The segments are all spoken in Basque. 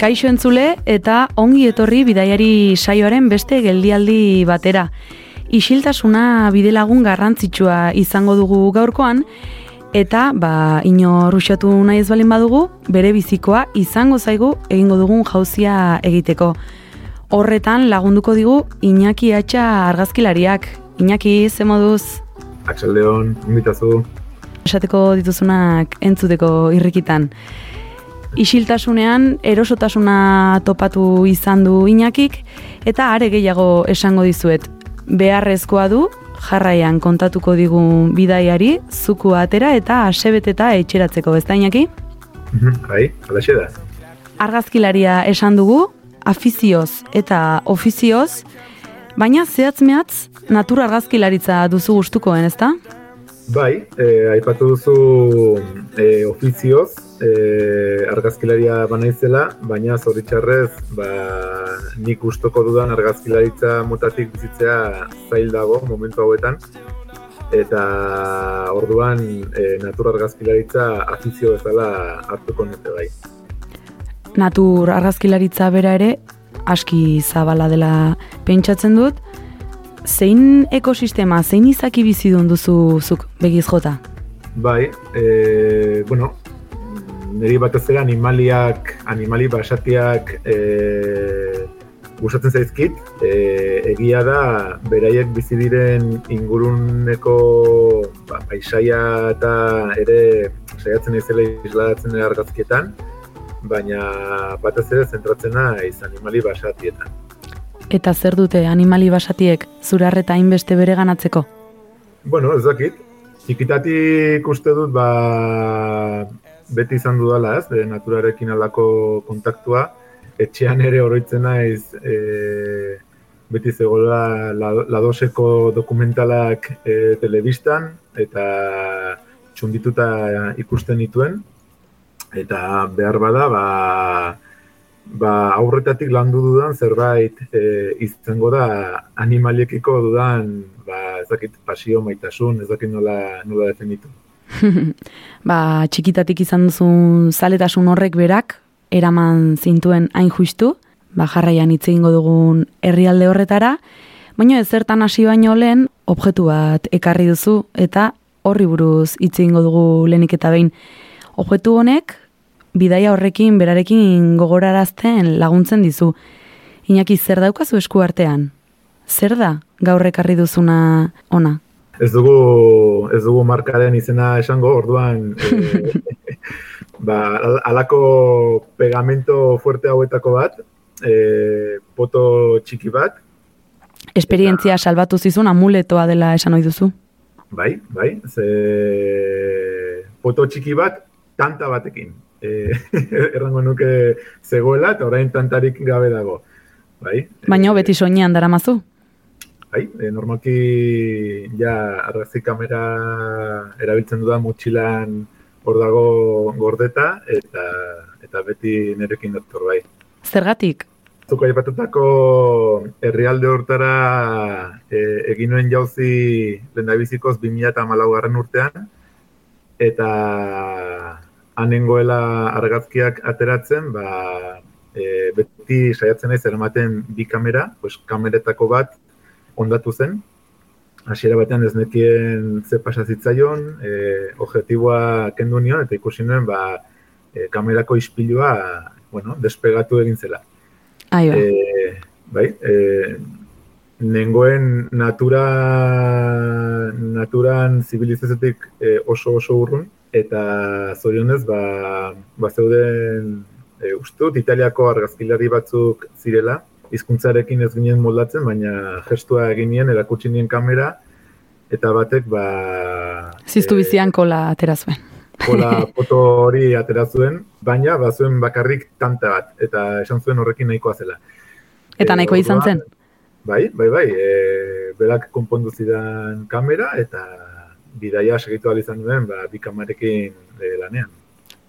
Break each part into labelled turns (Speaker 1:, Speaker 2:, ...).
Speaker 1: Kaixo entzule eta ongi etorri bidaiari saioaren beste geldialdi batera. Isiltasuna bidelagun garrantzitsua izango dugu gaurkoan, eta ba, ino ruxatu nahi ez balin badugu, bere bizikoa izango zaigu egingo dugun jauzia egiteko. Horretan lagunduko digu Iñaki Atxa argazkilariak. Iñaki, ze moduz?
Speaker 2: Atxaldeon, invitazu.
Speaker 1: esateko dituzunak entzuteko irrikitan. Isiltasunean erosotasuna topatu izan du Iñakik eta are gehiago esango dizuet. Beharrezkoa du jarraian kontatuko digun bidaiari zuku atera eta asebeteta etxeratzeko, ez da Iñaki?
Speaker 2: Mhm, Bai, alaxe da.
Speaker 1: Argazkilaria esan dugu, afizioz eta ofizioz, baina zehatz mehatz natur argazkilaritza duzu gustukoen, ezta?
Speaker 2: Bai, eh, aipatu duzu eh, ofizioz, eh, argazkilaria banaizela, baina zoritxarrez, ba, nik gustoko dudan argazkilaritza mutatik bizitzea zail dago momentu hauetan, eta orduan eh, natur argazkilaritza afizio bezala hartuko nuke bai.
Speaker 1: natur argazkilaritza bera ere aski zabala dela pentsatzen dut. Zein ekosistema, zein izaki bizidun duzu zuk begiz jota?
Speaker 2: Bai, e, bueno, niri batez ere animaliak, animali basatiak e, gustatzen zaizkit, e, egia da beraiek bizi diren inguruneko ba, paisaia eta ere saiatzen naizela isladatzen argazkietan, baina batez ere zentratzen naiz animali basatietan.
Speaker 1: Eta zer dute animali basatiek zure harreta hainbeste bere ganatzeko?
Speaker 2: Bueno, ez dakit. Txikitatik uste dut, ba, beti izan dudala, ez, de naturarekin alako kontaktua. Etxean ere oroitzen naiz, e, beti zegoela la- ladoseko dokumentalak e, telebistan, eta txundituta ikusten nituen. Eta behar bada, ba, ba aurretatik landu dudan zerbait e, izango da animaliekiko dudan ba ez dakit pasio maitasun ez dakit nola nola definitu.
Speaker 1: Ba, txikitatik izan duzun zaletasun horrek berak, eraman zintuen hain justu, ba, jarraian hitz egingo dugun herrialde horretara, baina ezertan hasi baino lehen objektu bat ekarri duzu eta horri buruz hitz egingo dugu lehenik eta behin. Objektu honek bidaia horrekin berarekin gogorarazten laguntzen dizu. Iñaki zer daukazu esku artean? Zer da gaur ekarri duzuna ona?
Speaker 2: Ez dugu ez dugu markaren izena esango, orduan e, ba al- alako pegamento fuerte hauetako bat, e, poto txiki bat,
Speaker 1: Esperientzia salbatu zizun amuletoa dela esan ohi duzu.
Speaker 2: Bai, bai, ze foto txiki bat, tanta batekin. E, errango nuke zegoela, eta orain tantarik gabe dago. Bai,
Speaker 1: Baina beti soinean daramazu.
Speaker 2: bai, e, normalki ja argazki kamera erabiltzen dudan motxilan hor dago gordeta, eta eta beti nerekin dator bai.
Speaker 1: Zergatik?
Speaker 2: Zuk aipatutako herrialde hortara e, egin nuen jauzi lehendabizikoz 2014 garren urtean, eta hanengoela argazkiak ateratzen, ba, e, beti saiatzen naiz eramaten bi kamera, pues, kameretako bat ondatu zen, hasiera batean ez nekien ze pasa zitzaion, e, objektiboa kendu nion, eta ikusi nuen, ba, e, kamerako ispilua, bueno, despegatu egin zela.
Speaker 1: Ai ba.
Speaker 2: E, bai, e, nengoen natura, naturan zibilizaziotik e, oso oso urrun, eta zorionez, ba, ba zeuden, e, uste dut, Italiako argazkilari batzuk zirela, hizkuntzarekin ez ginen moldatzen, baina gestua egin nien, erakutsi nien kamera, eta batek, ba...
Speaker 1: Ziztu
Speaker 2: e,
Speaker 1: bizian kola atera zuen.
Speaker 2: Kola foto hori atera zuen, baina bazuen bakarrik tanta bat, eta esan zuen horrekin nahikoa zela.
Speaker 1: Eta
Speaker 2: E,
Speaker 1: nahiko izan
Speaker 2: orduan,
Speaker 1: zen.
Speaker 2: Bai, bai, bai, e, berak konpondu zidan kamera, eta bidaia segitu izan duen, ba, bi kamarekin e, lanean.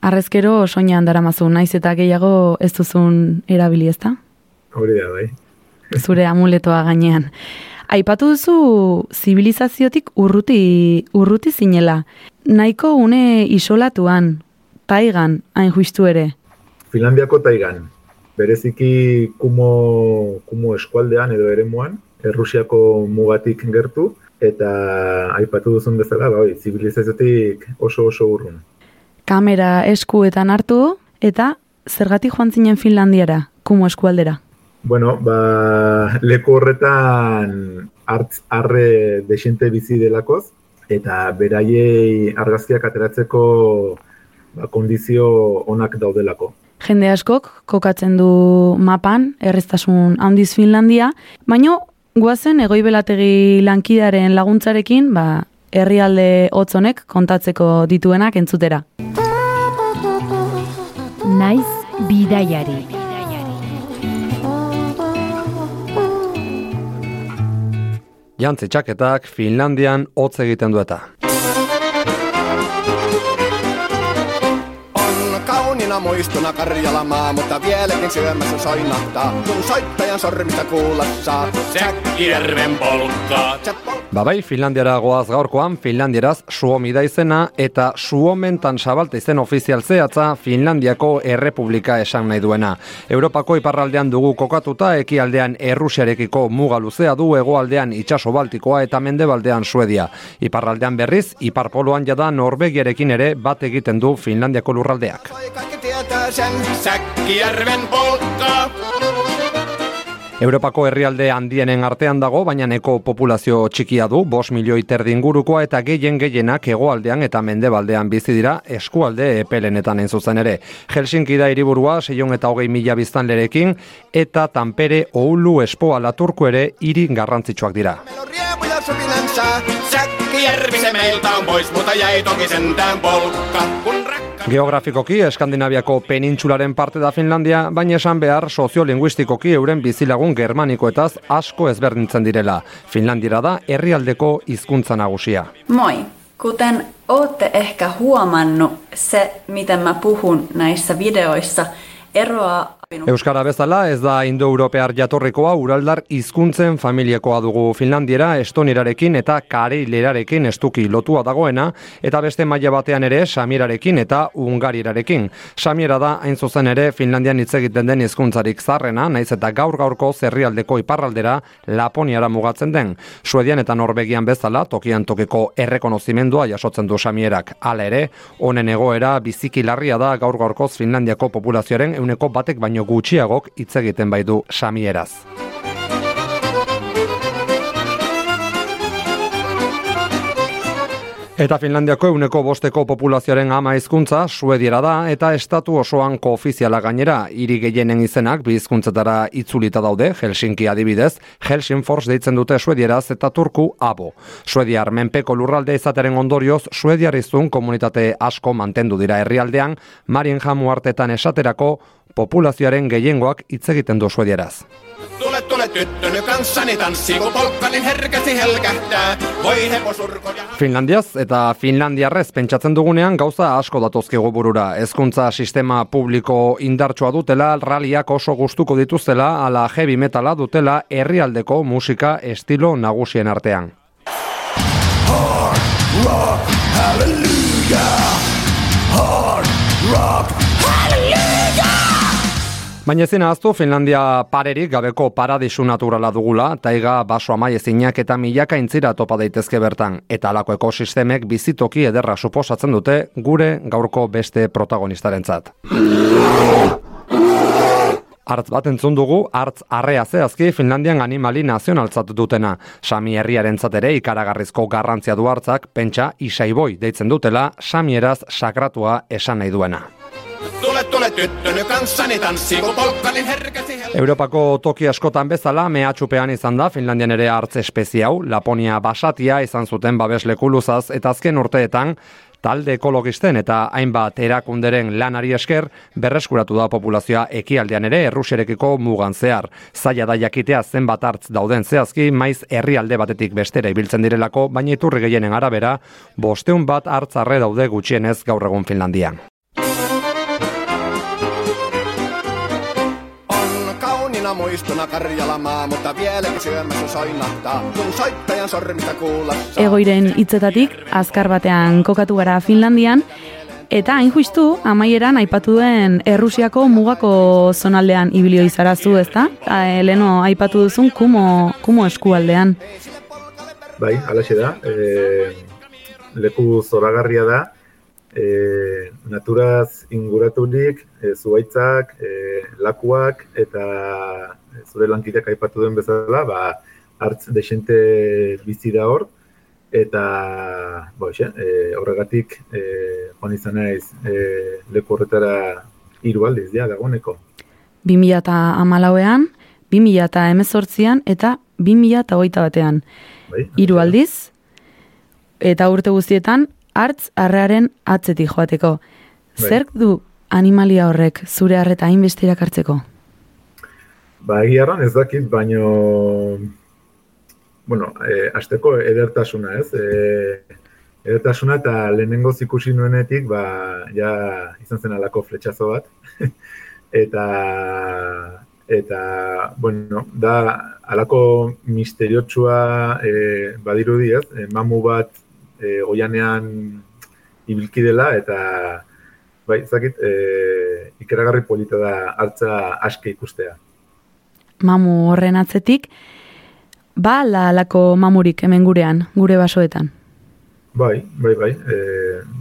Speaker 1: Arrezkero soinean daramazu, naiz eta gehiago ez duzun erabili ezta?
Speaker 2: Hori da, bai.
Speaker 1: Zure amuletoa gainean. Aipatu duzu zibilizaziotik urruti, urruti zinela. Nahiko une isolatuan, taigan, hain justu ere.
Speaker 2: Finlandiako taigan, bereziki kumo, kumo eskualdean edo eremuan, Errusiako mugatik gertu, eta aipatu duzun bezala, bai, zibilizaziotik oso oso urrun.
Speaker 1: Kamera eskuetan hartu, eta zergatik joan zinen Finlandiara, kumo eskualdera.
Speaker 2: Bueno, ba, leku horretan hartz arre desente bizi delakoz, eta beraiei argazkiak ateratzeko ba, kondizio onak daudelako.
Speaker 1: Jende askok kokatzen du mapan, erreztasun handiz Finlandia, baino guazen egoibelategi lankidaren laguntzarekin, ba, herrialde hotzonek kontatzeko dituenak entzutera.
Speaker 3: Naiz bidaiari.
Speaker 4: Jantzi txaketak Finlandian hotz egiten du eta.
Speaker 5: Kauniina muistuna Karjalamaa, mutta vieläkin syömässä soinahtaa, kun soittajan sormista kuulla saa.
Speaker 6: Säkkijärven polkkaa.
Speaker 5: Se pol-
Speaker 4: Ba bai, Finlandiara goaz gaurkoan, Finlandieraz Suomi da izena eta Suomentan sabalte izen ofizial zehatza Finlandiako Errepublika esan nahi duena. Europako iparraldean dugu kokatuta, ekialdean Errusiarekiko muga luzea du, hegoaldean itsaso baltikoa eta mendebaldean Suedia. Iparraldean berriz, iparpoloan jada Norvegiarekin ere bat egiten du Finlandiako lurraldeak.
Speaker 5: Tietää sen.
Speaker 6: Säkkijärven polkkaa.
Speaker 4: Europako herrialde handienen artean dago, baina neko populazio txikia du, bos milioi terdi ingurukoa eta gehien gehienak hegoaldean eta mendebaldean bizi dira eskualde epelenetan zuzen ere. Helsinki da hiriburua, seion eta hogei mila biztanlerekin, eta Tampere, Oulu, Espoa, Laturku ere hiri garrantzitsuak dira.
Speaker 5: Meillä on riemuja sopinen sää.
Speaker 6: Säkkijärvi se meiltä on pois, mutta jäi toki sentään polkka. Kun rakka...
Speaker 4: Geografikoki, Eskandinaviako penintsularen parte da Finlandia, baina esan behar soziolinguistikoki euren bizilagun germanikoetaz asko ezberdintzen direla. Finlandiera da herrialdeko hizkuntza nagusia.
Speaker 7: Moi! Kuten ootte ehkä huomannut, se miten mä puhun näissä videoissa eroaa
Speaker 4: Euskara bezala ez da indoeuropear jatorrikoa uraldar hizkuntzen familiakoa dugu Finlandiera, estonirarekin eta kareilerarekin estuki lotua dagoena, eta beste maila batean ere samirarekin eta ungarirarekin. Samiera da hain zuzen ere Finlandian hitz egiten den hizkuntzarik zarrena, naiz eta gaur gaurko zerrialdeko iparraldera Laponiara mugatzen den. Suedian eta Norvegian bezala tokian tokiko errekonozimendua jasotzen du samierak. Hala ere, honen egoera biziki larria da gaur gaurkoz Finlandiako populazioaren euneko batek baino gutxiagok hitz egiten bai du samieraz. Eta Finlandiako euneko bosteko populazioaren ama hizkuntza suediera da eta estatu osoan koofiziala gainera hiri gehienen izenak bi hizkuntzetara itzulita daude Helsinki adibidez Helsingfors deitzen dute suedieraz eta turku abo. Suediar menpeko lurralde izateren ondorioz suediarrizun komunitate asko mantendu dira herrialdean Marien hartetan esaterako populazioaren gehiengoak hitz egiten du suedieraz.
Speaker 6: Tule, tule tyttöny kanssani tanssii, kun polkka niin herkästi helkähtää. Voi heposurkoja...
Speaker 4: Finlandiaz eta Finlandiarrez pentsatzen dugunean gauza asko datozkigu burura. Hezkuntza sistema publiko indartsua dutela, raliak oso gustuko dituztela, ala heavy metala dutela herrialdeko musika estilo nagusien artean. Baina ezin ahaztu Finlandia parerik gabeko paradisu naturala dugula, taiga baso amaiezinak eta milaka intzira topa daitezke bertan, eta alako ekosistemek bizitoki ederra suposatzen dute gure gaurko beste protagonistarentzat. Artz bat entzun dugu, artz arrea zehazki Finlandian animali nazionaltzat dutena. Sami herriarentzat ere ikaragarrizko garrantzia du hartzak, pentsa isaiboi deitzen dutela, samieraz sakratua esan nahi duena.
Speaker 6: Tule tyttöny kanssani tanssii, kun polkka niin herkästi helkähtää.
Speaker 4: Europako toki askotan bezala mehatxupean izan da Finlandian ere hartz espezie hau, Laponia basatia izan zuten babesleku luzaz eta azken urteetan talde ekologisten eta hainbat erakunderen lanari esker berreskuratu da populazioa ekialdean ere erruserekiko mugan zehar. Zaila da jakitea zenbat hartz dauden zehazki, maiz herrialde batetik bestera ibiltzen direlako, baina iturri gehienen arabera, bosteun bat hartzarre daude gutxienez gaur egun Finlandian.
Speaker 5: Muistona Karjalamaa, mutta vieläkin syömässä soinahtaa, kun soittajan sormista kuulassa.
Speaker 1: Egoiren hitzetatik azkar batean kokatu gara Finlandian eta hain justu amaieran aipatu duen Errusiako mugako zonaldean ibilio izarazu, ezta? Ta, Leno aipatu duzun kumo, kumo eskualdean.
Speaker 2: Bai, alaxe da. E, leku zoragarria da. E, naturaz inguraturik, e, zuaitzak, e, lakuak eta zure lankideak aipatu duen bezala, ba, hartz desente bizi da hor, eta bo, xe, e, horregatik e, joan izan naiz e, leku horretara hiru aldiz, ja, dagoeneko.
Speaker 1: 2000 eta amalauean, 2000 eta emezortzian eta 2000 eta hogeita batean.
Speaker 2: Bai,
Speaker 1: Hiru aldiz, eta urte guztietan, hartz arrearen atzetik joateko.
Speaker 2: Bai.
Speaker 1: Zerk du animalia horrek zure harreta hainbeste irakartzeko?
Speaker 2: Ba, egia erran ez dakit, baino, bueno, e, azteko edertasuna, ez? E, edertasuna eta lehenengo ikusi nuenetik, ba, ja izan zen alako fletxazo bat. eta, eta, bueno, da alako misteriotsua e, badirudi, ez? E, mamu bat e, oianean ibilki dela, eta, bai, ez dakit, e, ikeragarri polita da hartza aske ikustea.
Speaker 1: Mamu horren atzetik, ba ala alako mamurik hemen gurean, gure basoetan.
Speaker 2: Bai, bai, bai, e,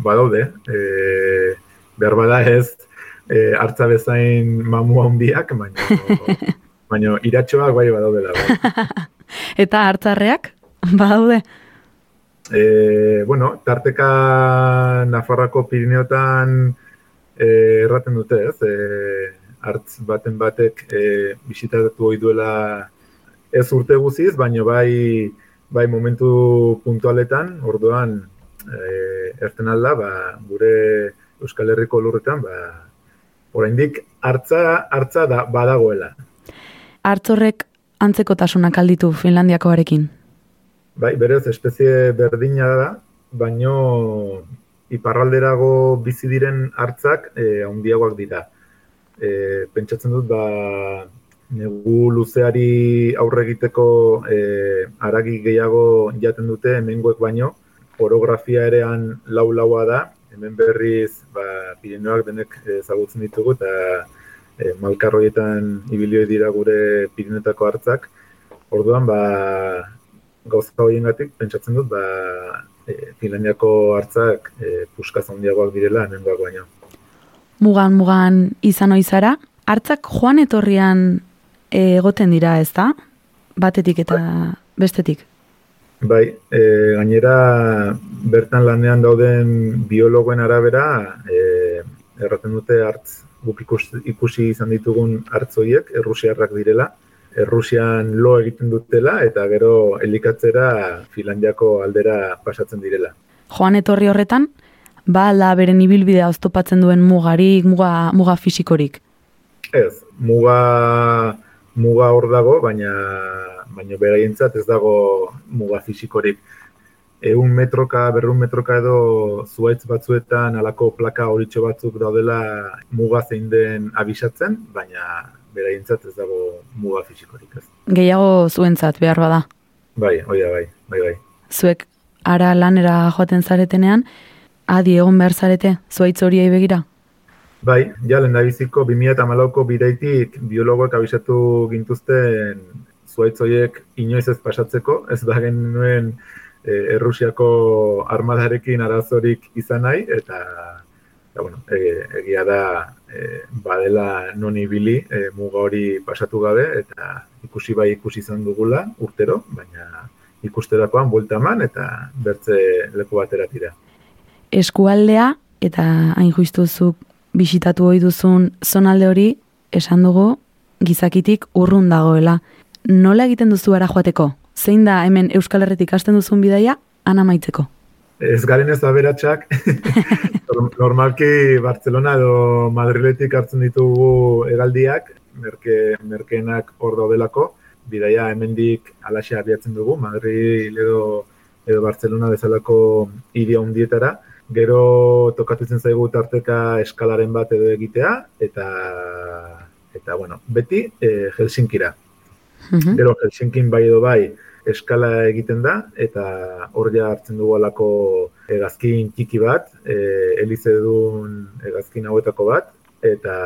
Speaker 2: badaude, e, behar bada ez, e, hartza bezain mamu handiak, baina, baina iratxoak bai badaudela. Bai.
Speaker 1: Eta hartzarreak, badaude.
Speaker 2: E, bueno, tarteka Nafarrako Pirineotan e, erraten dute, ez? E, hartz baten batek e, bisitatu ohi duela ez urte guziz, baina bai, bai momentu puntualetan, orduan e, erten alda, ba, gure Euskal Herriko lurretan, ba, oraindik hartza, hartza da, badagoela.
Speaker 1: Hartzorrek antzekotasunak alditu Finlandiakoarekin.
Speaker 2: Bai, berez, espezie berdina da, baino iparralderago bizi diren hartzak e, handiagoak dira. E, pentsatzen dut, ba, negu luzeari aurre egiteko e, aragi gehiago jaten dute hemengoek baino, orografia erean lau-laua da, hemen berriz ba, Pirineoak denek ezagutzen ditugu eta e, malkarroietan ibilioi dira gure Pirinetako hartzak. Orduan, ba, gauza horiengatik pentsatzen dut, ba, e, Finlandiako hartzak e, puskaz handiagoak direla hemengoak baino.
Speaker 1: Mugan, mugan izan oizara, hartzak joan etorrian eh, egoten dira, ez da? Batetik eta bestetik.
Speaker 2: Bai, e, gainera bertan lanean dauden biologoen arabera, e, erraten dute hartz, guk ikusi, ikusi izan ditugun hartzoiek, errusiarrak direla, Errusian lo egiten dutela eta gero elikatzera Finlandiako aldera pasatzen direla.
Speaker 1: Joan etorri horretan, ba ala beren ibilbidea oztopatzen duen mugarik, muga, muga fisikorik.
Speaker 2: Ez, muga, muga hor dago, baina, baina beraientzat ez dago muga fisikorik. Egun metroka, berrun metroka edo zuaitz batzuetan alako plaka horitxo batzuk daudela muga zein den abisatzen, baina beraientzat ez dago muga fisikorik ez.
Speaker 1: Gehiago zuentzat behar bada.
Speaker 2: Bai, hoi da, bai, bai, bai.
Speaker 1: Zuek ara lanera joaten zaretenean, adi egon behar zarete, zuaitz horiei begira?
Speaker 2: Bai, ja, lehen biziko 2008ko bidaitik biologoek abisatu gintuzten zuaitz horiek inoiz ez pasatzeko, ez da genuen e, Errusiako armadarekin arazorik izan nahi, eta, eta bueno, e, egia da e, badela non ibili e, muga hori pasatu gabe, eta ikusi bai ikusi izan dugula urtero, baina ikusterakoan buelta eman eta bertze leku batera tira.
Speaker 1: Eskualdea, eta hain juistuzuk bisitatu ohi duzun zonalde hori, esan dugu gizakitik urrun dagoela. Nola egiten duzu ara joateko? Zein da hemen Euskal Herretik hasten duzun bidaia, ana maitzeko?
Speaker 2: Ez garen ez aberatsak, normalki Barcelona edo Madriletik hartzen ditugu hegaldiak, merke, merkeenak hor daudelako, bidaia hemendik alaxe abiatzen dugu, Madrid edo, edo Barcelona bezalako hiri handietara, gero tokatutzen zaigu tarteka eskalaren bat edo egitea, eta, eta bueno, beti eh, Helsinkira.
Speaker 1: Mhm.
Speaker 2: Gero Helsinkin bai edo bai eskala egiten da, eta hor ja hartzen dugu alako hegazkin txiki bat, e, elize duen hegazkin hauetako bat, eta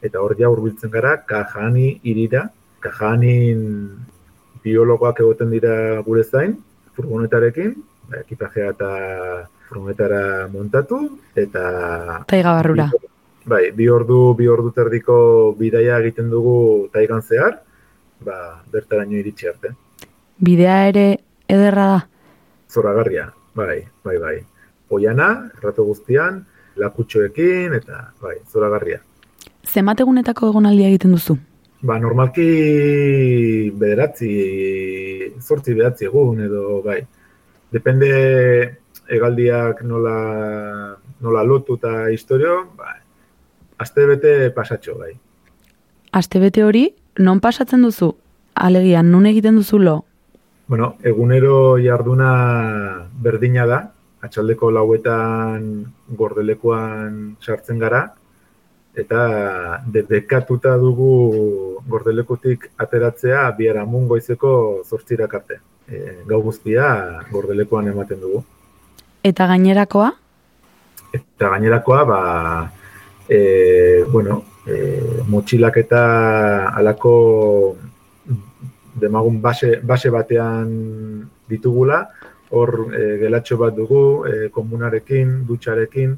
Speaker 2: eta hor ja hurbiltzen gara Kajani irira. Kajanin biologoak egoten dira gure zain, furgonetarekin, ba, ekipajea eta furgonetara montatu, eta
Speaker 1: Taiga barrura.
Speaker 2: Bai, bi ordu, bi ordu terdiko bidaia egiten dugu taigan zehar, ba, bertaraino iritsi arte.
Speaker 1: Bidea ere ederra da.
Speaker 2: Zoragarria, bai, bai, bai. Oiana, errato guztian, lakutxoekin, eta bai, zoragarria.
Speaker 1: Zenbat egunetako egonaldia egiten duzu?
Speaker 2: Ba, normalki bederatzi, zortzi bederatzi egun edo, bai. Depende egaldiak nola, nola lotu eta historio, bai. Aste bete pasatxo, bai.
Speaker 1: Astebete hori, non pasatzen duzu? Alegia, nun egiten duzu lo?
Speaker 2: Bueno, egunero jarduna berdina da, atxaldeko lauetan gordelekuan sartzen gara, eta debekatuta dugu gordelekutik ateratzea biharamun goizeko zortzirak arte. E, gau guztia gordelekuan ematen dugu.
Speaker 1: Eta gainerakoa?
Speaker 2: Eta gainerakoa, ba, e, bueno, e, motxilak eta alako demagun base, base batean ditugula, hor e, gelatxo bat dugu, e, komunarekin, dutxarekin,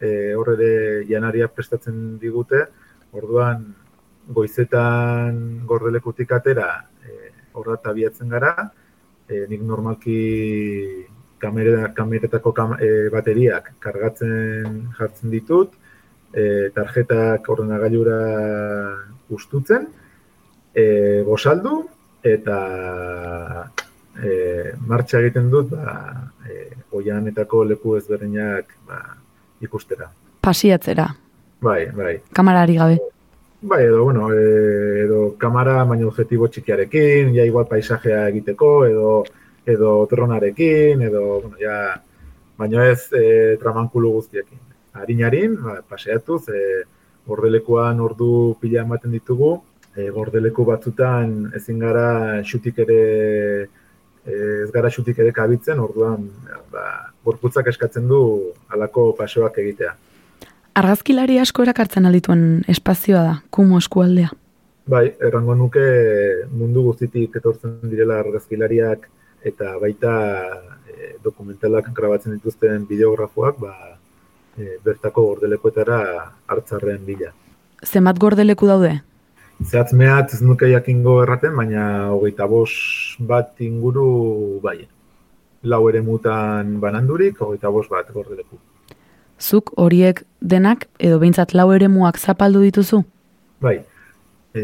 Speaker 2: e, hor ere janaria prestatzen digute, orduan goizetan gordelekutik atera e, horra abiatzen gara, e, nik normalki kamera, kameretako kam, e, bateriak kargatzen jartzen ditut, e, tarjetak ordenagailura ustutzen, e, gosaldu, eta e, martxa egiten dut ba, e, oianetako leku ezberdinak ba, ikustera.
Speaker 1: Pasiatzera,
Speaker 2: Bai, bai.
Speaker 1: kamarari gabe.
Speaker 2: Bai, edo, bueno, e, edo kamara baina objetibo txikiarekin, ja igual paisajea egiteko, edo edo dronarekin, edo, bueno, ja, baina ez e, tramankulu guztiekin. Harin-harin, ba, paseatuz, e, gordelekuan ordu pila ematen ditugu, e, gordeleku batzutan ezin gara xutik ere e, ez gara xutik ere kabitzen, orduan ba, gorputzak eskatzen du halako paseoak egitea.
Speaker 1: Argazkilari asko erakartzen aldituen espazioa da, kumo eskualdea.
Speaker 2: Bai, errango nuke mundu guztitik etortzen direla argazkilariak eta baita e, dokumentalak grabatzen dituzten bideografoak ba, e, bertako gordelekuetara hartzarren bila.
Speaker 1: Zenbat gordeleku daude?
Speaker 2: Zehatz mehat ez nuke jakingo erraten, baina hogeita bos bat inguru bai. Lau ere mutan banandurik, hogeita bos bat gordeleku.
Speaker 1: Zuk horiek denak edo behintzat lau eremuak zapaldu dituzu?
Speaker 2: Bai, e,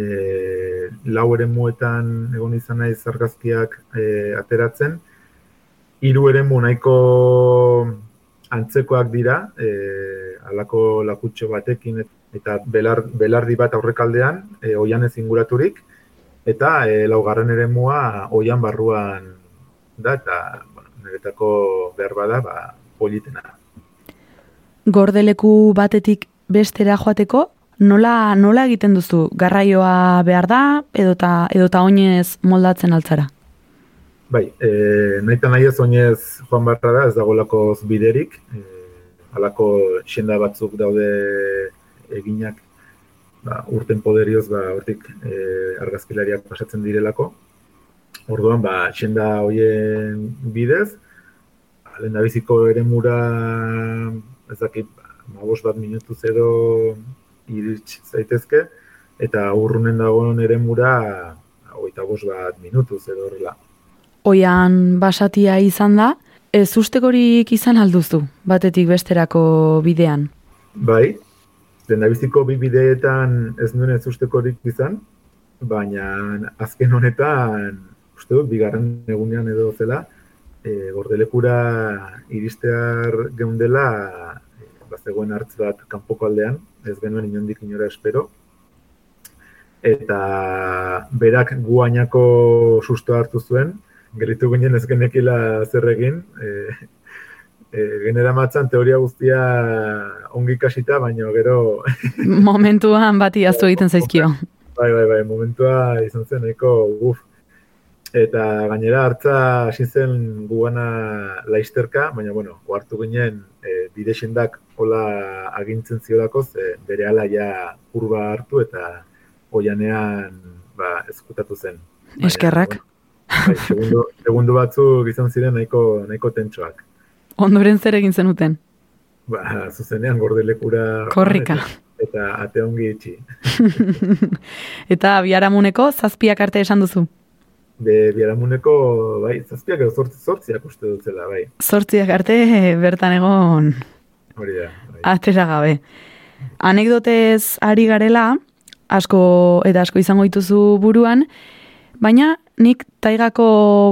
Speaker 2: lau ere muetan egon izan naiz argazkiak e, ateratzen. Hiru eremu nahiko antzekoak dira, e, alako lakutxo batekin eta belar, belardi bat aurrekaldean, e, oian ez inguraturik, eta e, laugarren eremua oian barruan da, eta bueno, niretako behar bada, ba, politena.
Speaker 1: Gordeleku batetik bestera joateko, nola, nola egiten duzu? Garraioa behar da, edota, edota oinez moldatzen altzara?
Speaker 2: Bai, e, nahi eta nahi ez oinez joan barra da, ez dagolako biderik, e, alako xenda batzuk daude eginak ba, urten poderioz ba, hortik e, argazkilariak pasatzen direlako. Orduan, ba, xenda hoien bidez, lehen biziko ere mura, ez dakit, ba, bat minutuz edo irits zaitezke, eta urrunen dagoen ere mura, hogeita bost bat minutuz edo horrela.
Speaker 1: Oian basatia izan da, ez ustekorik izan alduzu, batetik besterako bidean.
Speaker 2: Bai, lehendabiziko bi bideetan ez nuen ez ustekorik izan, baina azken honetan, uste dut, bigarren egunean edo zela, e, gordelekura iristear geundela e, bazegoen hartz bat kanpoko aldean, ez genuen inondik inora espero. Eta berak guainako susto hartu zuen, geritu ginen ez genekila zer egin, e, e, genera matzan teoria guztia ongi kasita, baina gero...
Speaker 1: Momentuan bati aztu egiten zaizkio.
Speaker 2: Bai, bai, bai, momentua izan zen eko guf. Eta gainera hartza hasi zen gugana laisterka, baina bueno, ohartu ginen e, bide sendak hola agintzen ziolako, ze bere ala ja kurba hartu eta oianean ba, ezkutatu zen.
Speaker 1: Eskerrak.
Speaker 2: Bai, segundu, segundu batzuk izan ziren nahiko, nahiko tentsoak.
Speaker 1: Ondoren zer egin zenuten?
Speaker 2: Ba, zuzenean gordelekura...
Speaker 1: Korrika.
Speaker 2: Eta, ate ongi itxi.
Speaker 1: Eta biharamuneko zazpiak arte esan duzu.
Speaker 2: Be, biaramuneko, bai, zazpiak edo zortzi, zortziak uste dutzela, bai.
Speaker 1: Zortziak arte bertan egon
Speaker 2: Hori da, bai.
Speaker 1: atera gabe. Anekdotez ari garela, asko eta asko izango dituzu buruan, baina nik taigako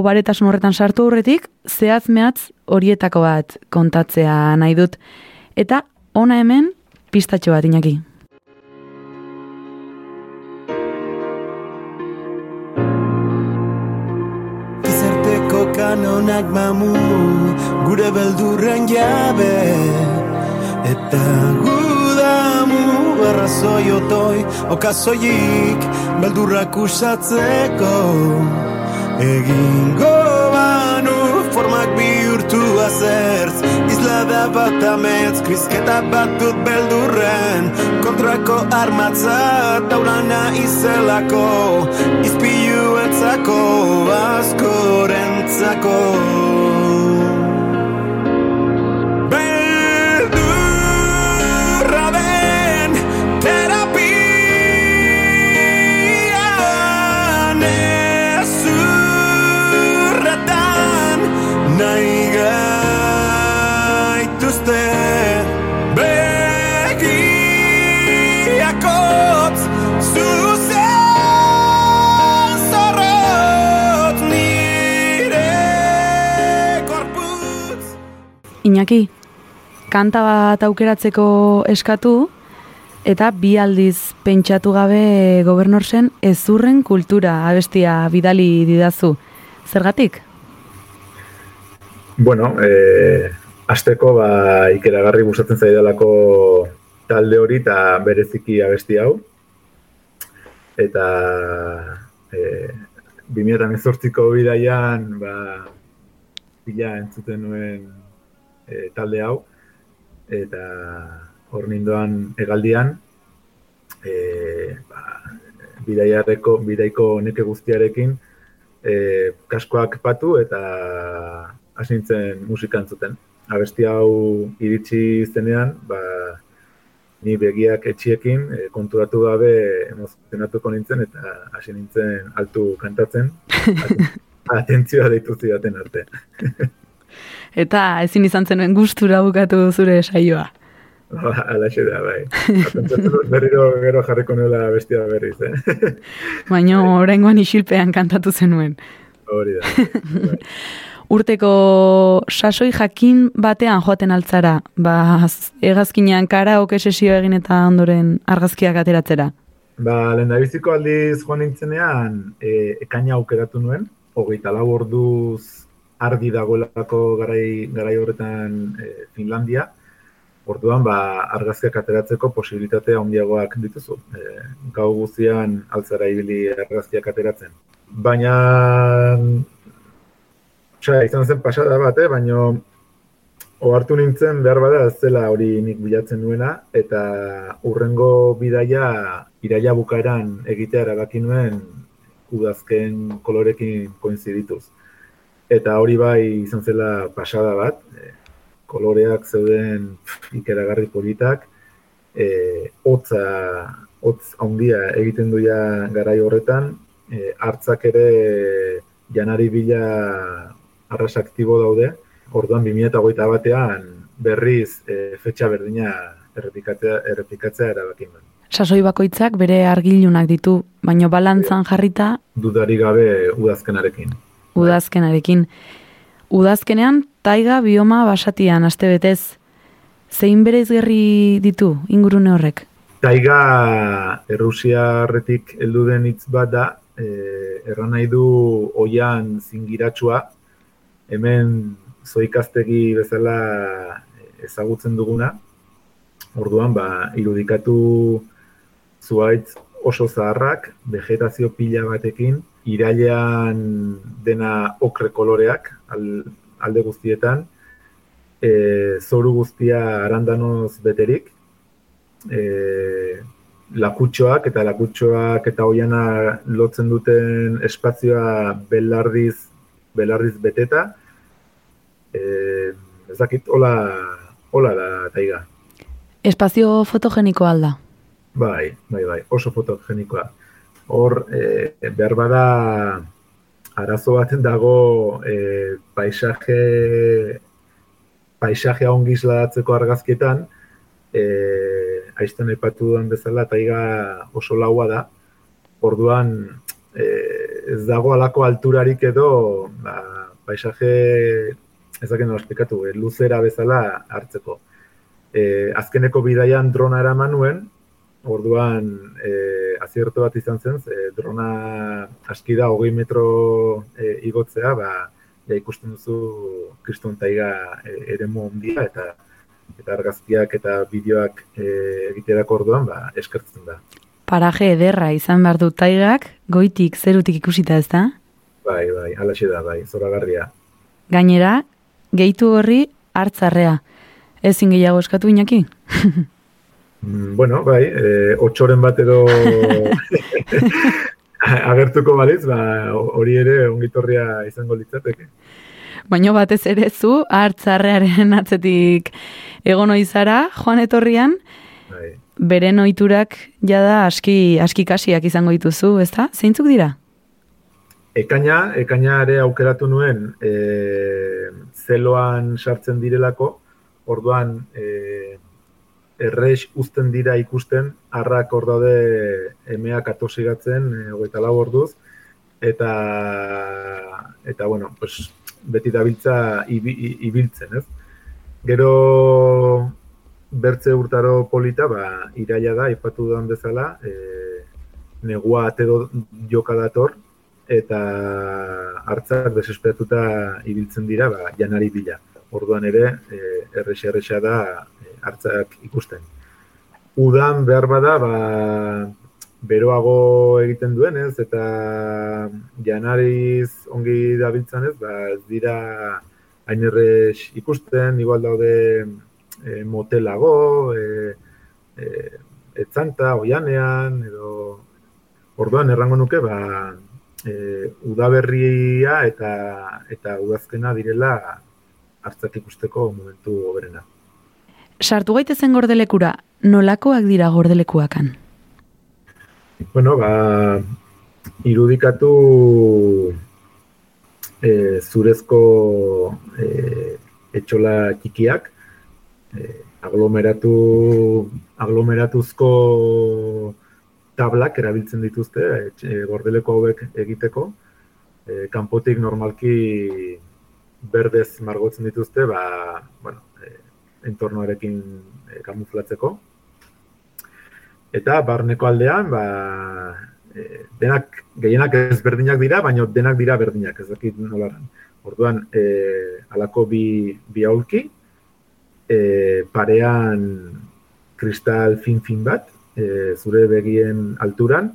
Speaker 1: baretasun horretan sartu aurretik, zehaz mehatz horietako bat kontatzea nahi dut. Eta ona hemen pistatxo bat inaki.
Speaker 8: Gizarteko kanonak mamu Gure beldurren jabe Eta gudamu Arrazoi otoi Okazoik Beldurrak usatzeko. Egingo banu Formak bihurtu azertz Isla da bat ametz Krizketa bat dut beldurren. Kontrako armatza Taulana izelako Izpilu entzako Askorentzako
Speaker 1: Iñaki, kanta bat aukeratzeko eskatu, eta bi aldiz pentsatu gabe gobernorsen ezurren kultura abestia bidali didazu. Zergatik?
Speaker 2: Bueno, eh, azteko ba, ikeragarri gustatzen zaidalako talde hori eta bereziki abesti hau. Eta eh, 2018ko bidaian ba, bila entzuten nuen eh, talde hau. Eta hor nindoan egaldian, eh, ba, bidaiareko, bidaiko neke guztiarekin, eh, kaskoak patu eta hasi nintzen musika entzuten. Abesti hau iritsi zenean, ba, ni begiak etxiekin e, konturatu gabe emozionatuko nintzen eta hasi nintzen altu kantatzen. Atentzioa deitu zidaten arte.
Speaker 1: Eta ezin izan zenuen gustura bukatu zure saioa.
Speaker 2: Alaxe da, bai. Dut berriro gero jarriko nuela bestia berriz, eh?
Speaker 1: Baina oraingoan isilpean kantatu zenuen.
Speaker 2: Hori da. bai.
Speaker 1: Urteko sasoi jakin batean joaten altzara, ba, z- hegazkinean karaoke sesio egin eta ondoren argazkiak ateratzera.
Speaker 2: Ba, lehen aldiz joan nintzenean, e, ekaina aukeratu nuen, hogeita lau orduz argi dagoelako garai, garai horretan e, Finlandia, orduan ba, argazkiak ateratzeko posibilitatea handiagoak dituzu. E, gau guztian altzara ibili argazkiak ateratzen. Baina, osea, izan zen pasada bat, eh? baina ohartu nintzen behar bada ez zela hori nik bilatzen nuena, eta urrengo bidaia iraila bukaeran egitea erabaki nuen udazken kolorekin koinzidituz. Eta hori bai izan zela pasada bat, e, koloreak zeuden ikeragarri politak, e, hotza, hotz handia egiten duia garai horretan, e, hartzak ere janari bila arras aktibo daude, orduan 2008 batean berriz e, fetxa berdina errepikatzea, errepikatzea erabaki nuen.
Speaker 1: Sasoi bakoitzak bere argilunak ditu, baino balantzan jarrita
Speaker 2: Dudari gabe udazkenarekin.
Speaker 1: Udazkenarekin. Udazkenean, taiga bioma basatian, aste betez. Zein bereizgerri ditu ingurune horrek?
Speaker 2: Taiga Errusiarretik heldu den hitz bat da, eh, erran nahi du oian zingiratsua, hemen zoikaztegi bezala ezagutzen duguna, orduan, ba, irudikatu zuaitz oso zaharrak, vegetazio pila batekin, irailean dena okre koloreak al, alde guztietan, e, zoru guztia arandanoz beterik, e, lakutxoak eta lakutxoak eta oiana lotzen duten espazioa belardiz, belardiz beteta, e, ez dakit, hola, hola da taiga.
Speaker 1: Espazio fotogeniko alda.
Speaker 2: Bai, bai, bai, oso fotogenikoa. Hor, e, behar bada arazo baten dago e, paisaje paisajea ongi isladatzeko argazkietan, e, aizten aipatu dudan bezala, taiga oso laua da. Orduan, e, ez dago alako alturarik edo ba, paisaje ez dakit nola esplikatu, e, luzera bezala hartzeko. E, azkeneko bidaian drona eraman nuen, orduan e, azierto bat izan zen, e, drona aski da hogei metro e, igotzea, ba, ja ikusten duzu kriston taiga e, eremu ondia eta eta argazkiak eta bideoak e, egiterako orduan ba, eskertzen da.
Speaker 1: Paraje ederra izan behar du taigak, goitik, zerutik ikusita ez da?
Speaker 2: Bai, bai, alaxe da, bai, zoragarria.
Speaker 1: Gainera, gehitu horri hartzarrea. Ezin gehiago eskatu inaki?
Speaker 2: Mm, bueno, bai, e, otxoren bat edo agertuko baliz, ba, hori ere ongitorria izango litzateke.
Speaker 1: Baina batez ere zu, hartzarrearen atzetik egon izara, joan etorrian,
Speaker 2: Bai.
Speaker 1: beren ohiturak jada aski, aski kasiak izango dituzu, ezta? Zeintzuk dira?
Speaker 2: Ekaina, ekaina ere aukeratu nuen e, zeloan sartzen direlako, orduan e, errex uzten dira ikusten, harrak hor daude emeak atosigatzen, e, hogeita lau orduz, eta, eta bueno, pues, beti dabiltza ibiltzen, ez? Gero bertze urtaro polita, ba, iraia da, ipatu dudan bezala, e, negua atedo joka dator, eta hartzak desesperatuta ibiltzen dira, ba, janari bila. Orduan ere, e, errexa errexa da hartzak ikusten. Udan behar bada, ba, beroago egiten duenez, eta janariz ongi dabiltzan ez, ba, ez dira hain errex ikusten, igual daude e, motelago, e, e, etzanta, oianean, edo orduan errango nuke, ba, e, udaberria eta eta udazkena direla hartzak ikusteko momentu hoberena.
Speaker 1: Sartu gaitezen gordelekura, nolakoak dira gordelekuakan?
Speaker 2: Bueno, ba, irudikatu e, zurezko e, etxola txikiak, e, aglomeratu, aglomeratuzko tablak erabiltzen dituzte etxe, gordeleko hauek egiteko. E, kanpotik normalki berdez margotzen dituzte, ba, bueno, entornoarekin e, kamuflatzeko. Eta barneko aldean, ba, e, denak, gehienak ezberdinak dira, baina denak dira berdinak, ez dakit nolaran. Orduan, e, alako bi, bi aulki, e, parean kristal fin-fin bat, e, zure begien alturan,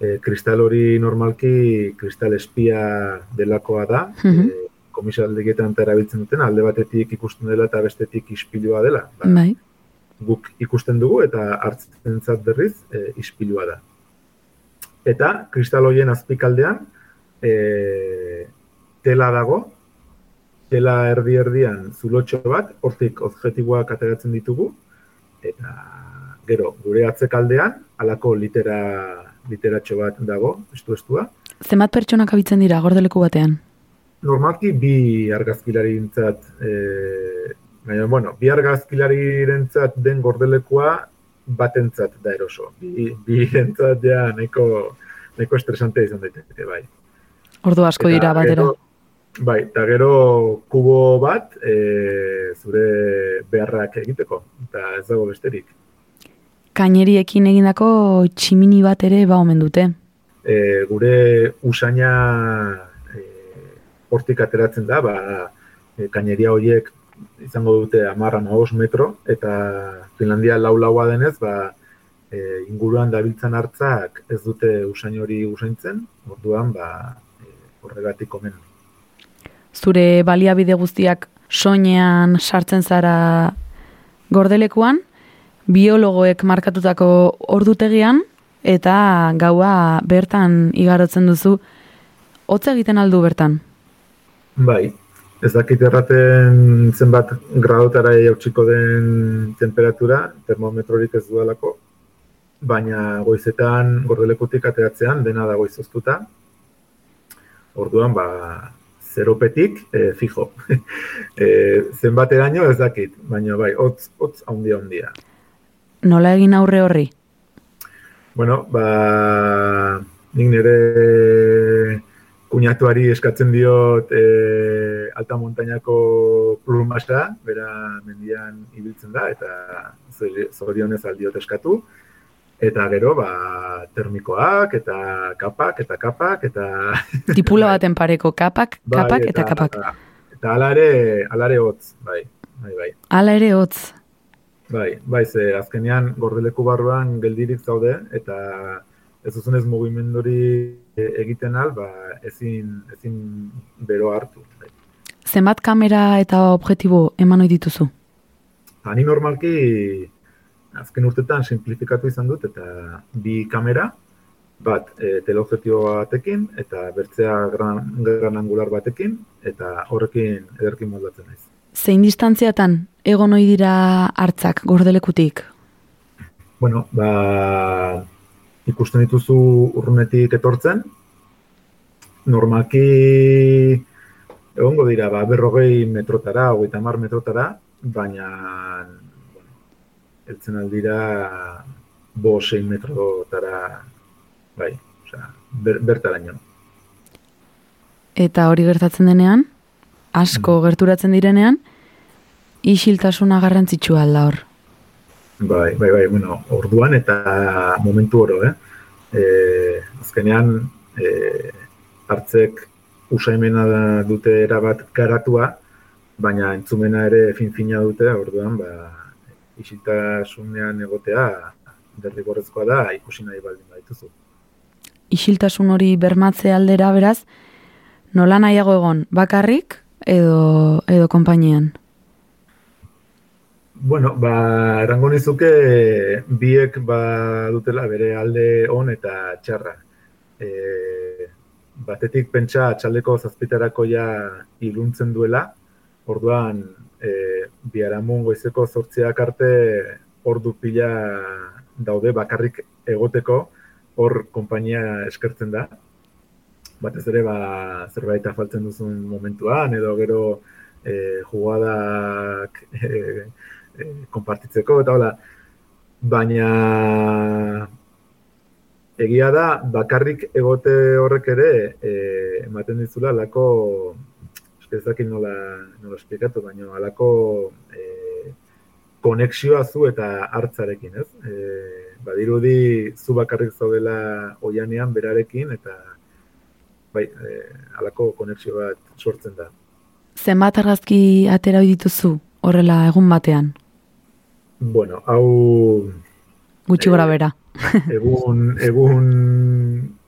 Speaker 2: e, kristal hori normalki kristal espia delakoa da,
Speaker 1: Mhm.
Speaker 2: e, komisaldegietan eta erabiltzen duten, alde batetik ikusten dela eta bestetik ispilua dela. Ba,
Speaker 1: Bai.
Speaker 2: guk ikusten dugu eta hartzentzat berriz e, ispilua da. Eta kristal horien azpikaldean e, tela dago, tela erdi erdian zulotxo bat, hortik objektiboak ateratzen ditugu, eta gero gure atzekaldean halako litera literatxo bat dago, estu estua.
Speaker 1: Zenbat pertsonak abitzen dira gordeleku batean?
Speaker 2: Normalki bi argazkilarintzat, e, baina, bueno, bi argazkilarirentzat den gordelekua batentzat da eroso. Bi, bi entzat ja nahiko, nahiko estresante izan daiteke, bai.
Speaker 1: Ordu asko dira batera.
Speaker 2: gero- Bai, eta gero kubo bat e, zure beharrak egiteko, eta ez dago besterik.
Speaker 1: Kaineriekin egindako tximini bat ere ba omen dute.
Speaker 2: E, gure usaina hortik ateratzen da, ba, e, kaineria horiek izango dute amarra nahos metro, eta Finlandia lau-laua denez, ba, e, inguruan dabiltzan hartzak ez dute usain hori usaintzen, orduan, ba, e, horregatik omen.
Speaker 1: Zure baliabide guztiak soinean sartzen zara gordelekuan, biologoek markatutako ordutegian, eta gaua bertan igarotzen duzu, hotza egiten aldu bertan.
Speaker 2: Bai, ez dakit erraten zenbat gradotara jautsiko den temperatura, termometrorik ez dudalako, baina goizetan gordelekutik ateratzean dena dago izoztuta. Orduan, ba, zeropetik, e, fijo. e, zenbateraino ez dakit, baina bai, hotz, hotz handia handia.
Speaker 1: Nola egin aurre horri?
Speaker 2: Bueno, ba, nik nire kuñatuari eskatzen diot e, alta montainako plumasa, bera mendian ibiltzen da, eta zori- zorionez aldiot eskatu. Eta gero, ba, termikoak, eta kapak, eta kapak, eta...
Speaker 1: Tipula baten pareko kapak,
Speaker 2: Bai,
Speaker 1: kapak eta kapak.
Speaker 2: Eta alare, alare hotz, bai, bai, bai.
Speaker 1: Hala ere hotz.
Speaker 2: Bai, bai, ze azkenean gordeleku barruan geldirik zaude, eta ez duzunez mugimenduri e, egiten al, ba, ezin, ezin bero hartu.
Speaker 1: Zenbat kamera eta objektibo eman ohi dituzu?
Speaker 2: Ani normalki azken urtetan simplifikatu izan dut, eta bi kamera, bat e, teleobjektibo batekin, eta bertzea gran, gran angular batekin, eta horrekin ederkin moldatzen naiz.
Speaker 1: Zein distantziatan egon ohi dira hartzak gordelekutik?
Speaker 2: Bueno, ba, ikusten dituzu urrunetik etortzen, normalki egongo dira, ba, berrogei metrotara, hogeita mar metrotara, baina, bueno, eltzen aldira bo sei metrotara, bai, osea, ber, bertaraino.
Speaker 1: Eta hori gertatzen denean, asko gerturatzen direnean, isiltasuna garrantzitsua alda hor.
Speaker 2: Bai, bai, bai, bueno, orduan eta momentu oro, eh? E, azkenean, e, hartzek usaimena dute erabat garatua, baina entzumena ere fin-fina dute, orduan, ba, isiltasunean egotea derrigorrezkoa da ikusi nahi baldin badituzu.
Speaker 1: Isiltasun hori bermatze aldera beraz, nola nahiago egon, bakarrik edo, edo konpainian?
Speaker 2: Bueno, ba, erango nizuke biek ba dutela bere alde on eta txarra. E, batetik pentsa txaldeko zazpiterako ja iluntzen duela, orduan e, biharamun goizeko zortziak arte ordu pila daude bakarrik egoteko, hor konpainia eskertzen da. Batez ere ba, zerbait afaltzen duzun momentuan, edo gero e, jugadak e, e, konpartitzeko, eta hola, baina egia da, bakarrik egote horrek ere e, ematen dizula lako, eske ez dakit nola, nola esplikatu, baina alako e, konexioa zu eta hartzarekin, ez? E, badirudi zu bakarrik zaudela oianean berarekin, eta bai, e, alako konexio bat sortzen da.
Speaker 1: Zenbat argazki atera dituzu horrela egun batean?
Speaker 2: Bueno, hau
Speaker 1: Gutxi gora bera.
Speaker 2: egun, egun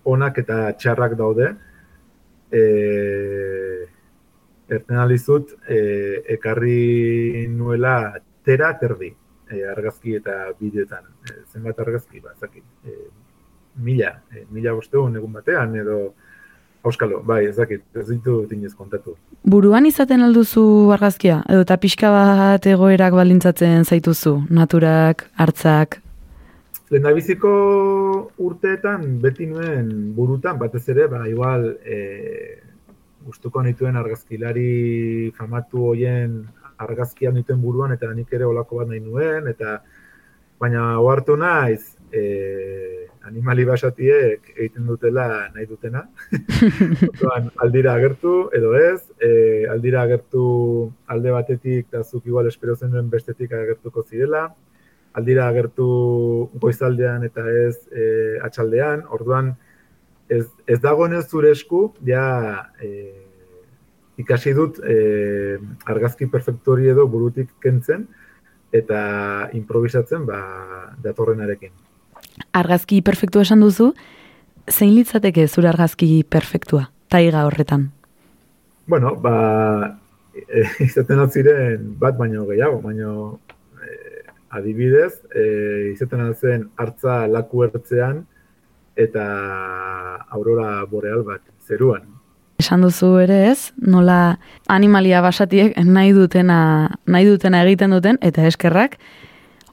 Speaker 2: onak eta txarrak daude. E, erten alizut, e, ekarri nuela tera terdi e, argazki eta bideotan. E, zenbat argazki, ba, zaki, e, mila, e, mila bosteun egun batean, edo Auskalo, bai, ez dakit, ez ditu dinez kontatu.
Speaker 1: Buruan izaten alduzu argazkia? Edo eta pixka bat egoerak balintzatzen zaituzu? Naturak, hartzak?
Speaker 2: Lehendabiziko urteetan beti nuen burutan, batez ere, ba, igual, e, gustuko nituen argazkilari famatu hoien argazkia nituen buruan, eta nik ere olako bat nahi nuen, eta baina ohartu naiz, e, animali basatiek egiten dutela nahi dutena. Orduan, aldira agertu edo ez, e, aldira agertu alde batetik eta zuk igual espero zenuen bestetik agertuko zirela, aldira agertu goizaldean eta ez e, atxaldean, orduan ez, ez dagoenez zure esku, ja e, ikasi dut e, argazki perfektori edo burutik kentzen, eta improvisatzen ba, datorrenarekin.
Speaker 1: Argazki perfektua esan duzu, zein litzateke zure argazki perfektua, taiga horretan?
Speaker 2: Bueno, ba, izaten hau ziren bat baino gehiago, baino e, adibidez, e, izaten hau zen hartza laku ertzean eta aurora boreal bat zeruan.
Speaker 1: Esan duzu ere ez, nola animalia basatiek nahi dutena, nahi dutena egiten duten, eta eskerrak,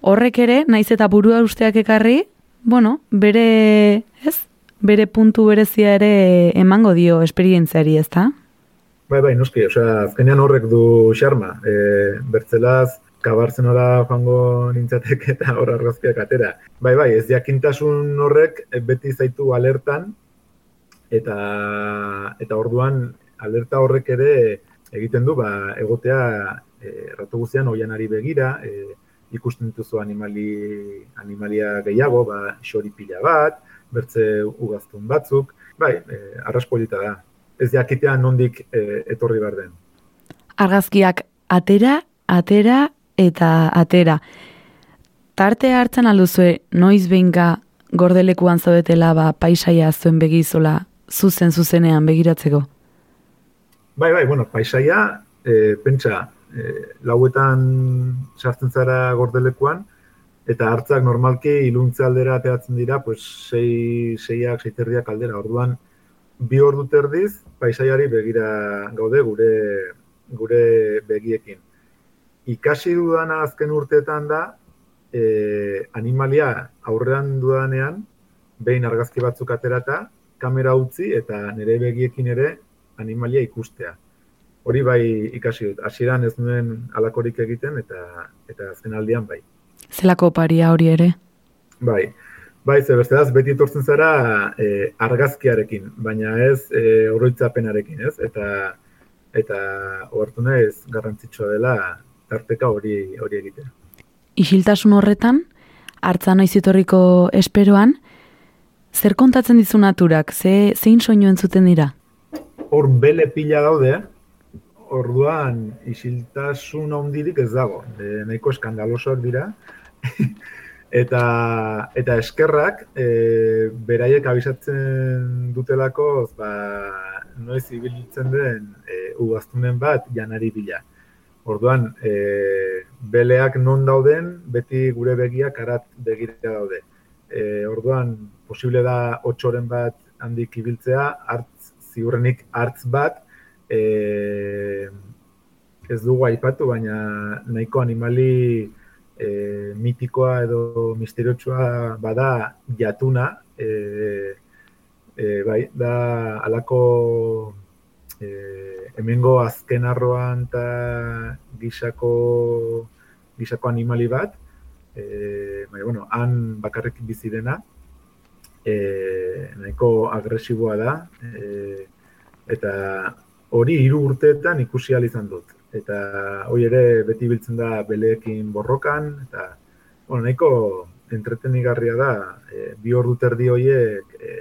Speaker 1: horrek ere, naiz eta burua usteak ekarri, bueno, bere, ez, bere puntu berezia ere emango dio esperientziari, ezta?
Speaker 2: Bai, bai, noski, osea, azkenean horrek du xarma. E, bertzelaz, kabartzen ora joango nintzatek eta hor argazkiak atera. Bai, bai, ez jakintasun horrek e, beti zaitu alertan, eta eta orduan alerta horrek ere egiten du ba, egotea e, ratu guztian oianari begira, e, ikusten dituzu animali, animalia gehiago, ba, xori pila bat, bertze ugaztun batzuk, bai, e, arraspolita da. Ez jakitean nondik e, etorri behar den.
Speaker 1: Argazkiak atera, atera eta atera. Tarte hartzen alduzue noiz behinka gordelekuan zaudetela ba, paisaia zuen begizola zuzen zuzenean begiratzeko?
Speaker 2: Bai, bai, bueno, paisaia, e, pentsa, e, lauetan sartzen zara gordelekuan, eta hartzak normalki iluntze aldera ateatzen dira, pues, sei, seiak, seiterdiak aldera. Orduan, bi ordu terdiz, paisaiari begira gaude gure gure begiekin. Ikasi dudana azken urteetan da, e, animalia aurrean dudanean, behin argazki batzuk aterata, kamera utzi eta nire begiekin ere animalia ikustea. Hori bai ikasi dut. Hasieran ez nuen alakorik egiten eta eta azken aldian bai.
Speaker 1: Zelako paria hori ere?
Speaker 2: Bai. Bai, ze besteaz, beti etortzen zara e, argazkiarekin, baina ez e, oroitzapenarekin, ez? Eta eta ohartu naiz garrantzitsua dela tarteka hori hori egitea.
Speaker 1: Isiltasun horretan, hartza noiz etorriko esperoan, Zer kontatzen dizu naturak? Ze, zein soinu entzuten dira?
Speaker 2: Hor bele pila daude, orduan isiltasun ondirik ez dago. E, nahiko eskandalosoak dira. eta, eta eskerrak, e, beraiek abisatzen dutelako, ba, noiz ibilitzen den e, ugaztunen bat janari bila. Orduan, e, beleak non dauden, beti gure begiak arat begira daude. E, orduan, posible da otxoren bat handik ibiltzea, hartz, ziurrenik hartz bat, e, ez dugu aipatu, baina nahiko animali e, mitikoa edo misteriotsua bada jatuna, e, e, bai, da alako e, hemengo azken arroan eta gisako, gisako animali bat, e, bai, bueno, han bakarrik bizi dena, e, nahiko agresiboa da, e, eta hori hiru urteetan ikusi izan dut. Eta hori ere beti biltzen da beleekin borrokan, eta bueno, nahiko entretenigarria da, e, bi hor dut erdi horiek e,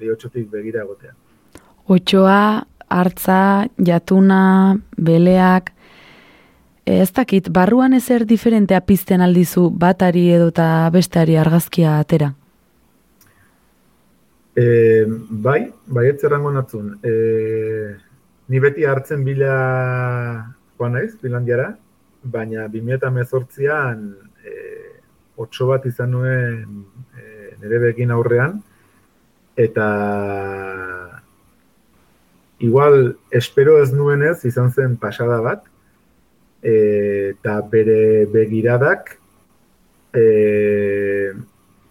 Speaker 2: bihotxotik begira egotea.
Speaker 1: Otxoa, hartza, jatuna, beleak, ez dakit, barruan ezer diferentea pizten aldizu batari edo eta besteari argazkia atera?
Speaker 2: E, bai, bai ez zerrango natzun. E, ni beti hartzen bila joan naiz, Finlandiara, baina 2018an e, otso bat izan nuen e, nire begin aurrean, eta igual espero ez nuenez izan zen pasada bat, e, eta bere begiradak e,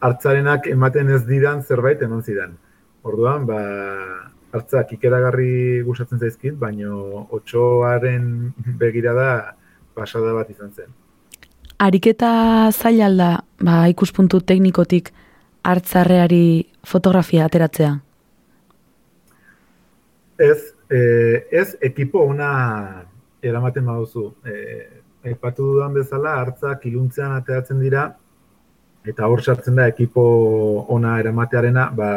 Speaker 2: hartzarenak ematen ez didan zerbait eman zidan. Orduan, ba, hartzak ikeragarri gustatzen zaizkit, baino otxoaren begirada pasada bat izan zen.
Speaker 1: Ariketa zaila alda, ba, ikuspuntu teknikotik hartzarreari fotografia ateratzea?
Speaker 2: Ez, eh, ez ekipo ona eramaten baduzu. Eh, aipatu dudan bezala, hartzak iluntzean ateratzen dira, eta hor sartzen da ekipo ona eramatearena, ba,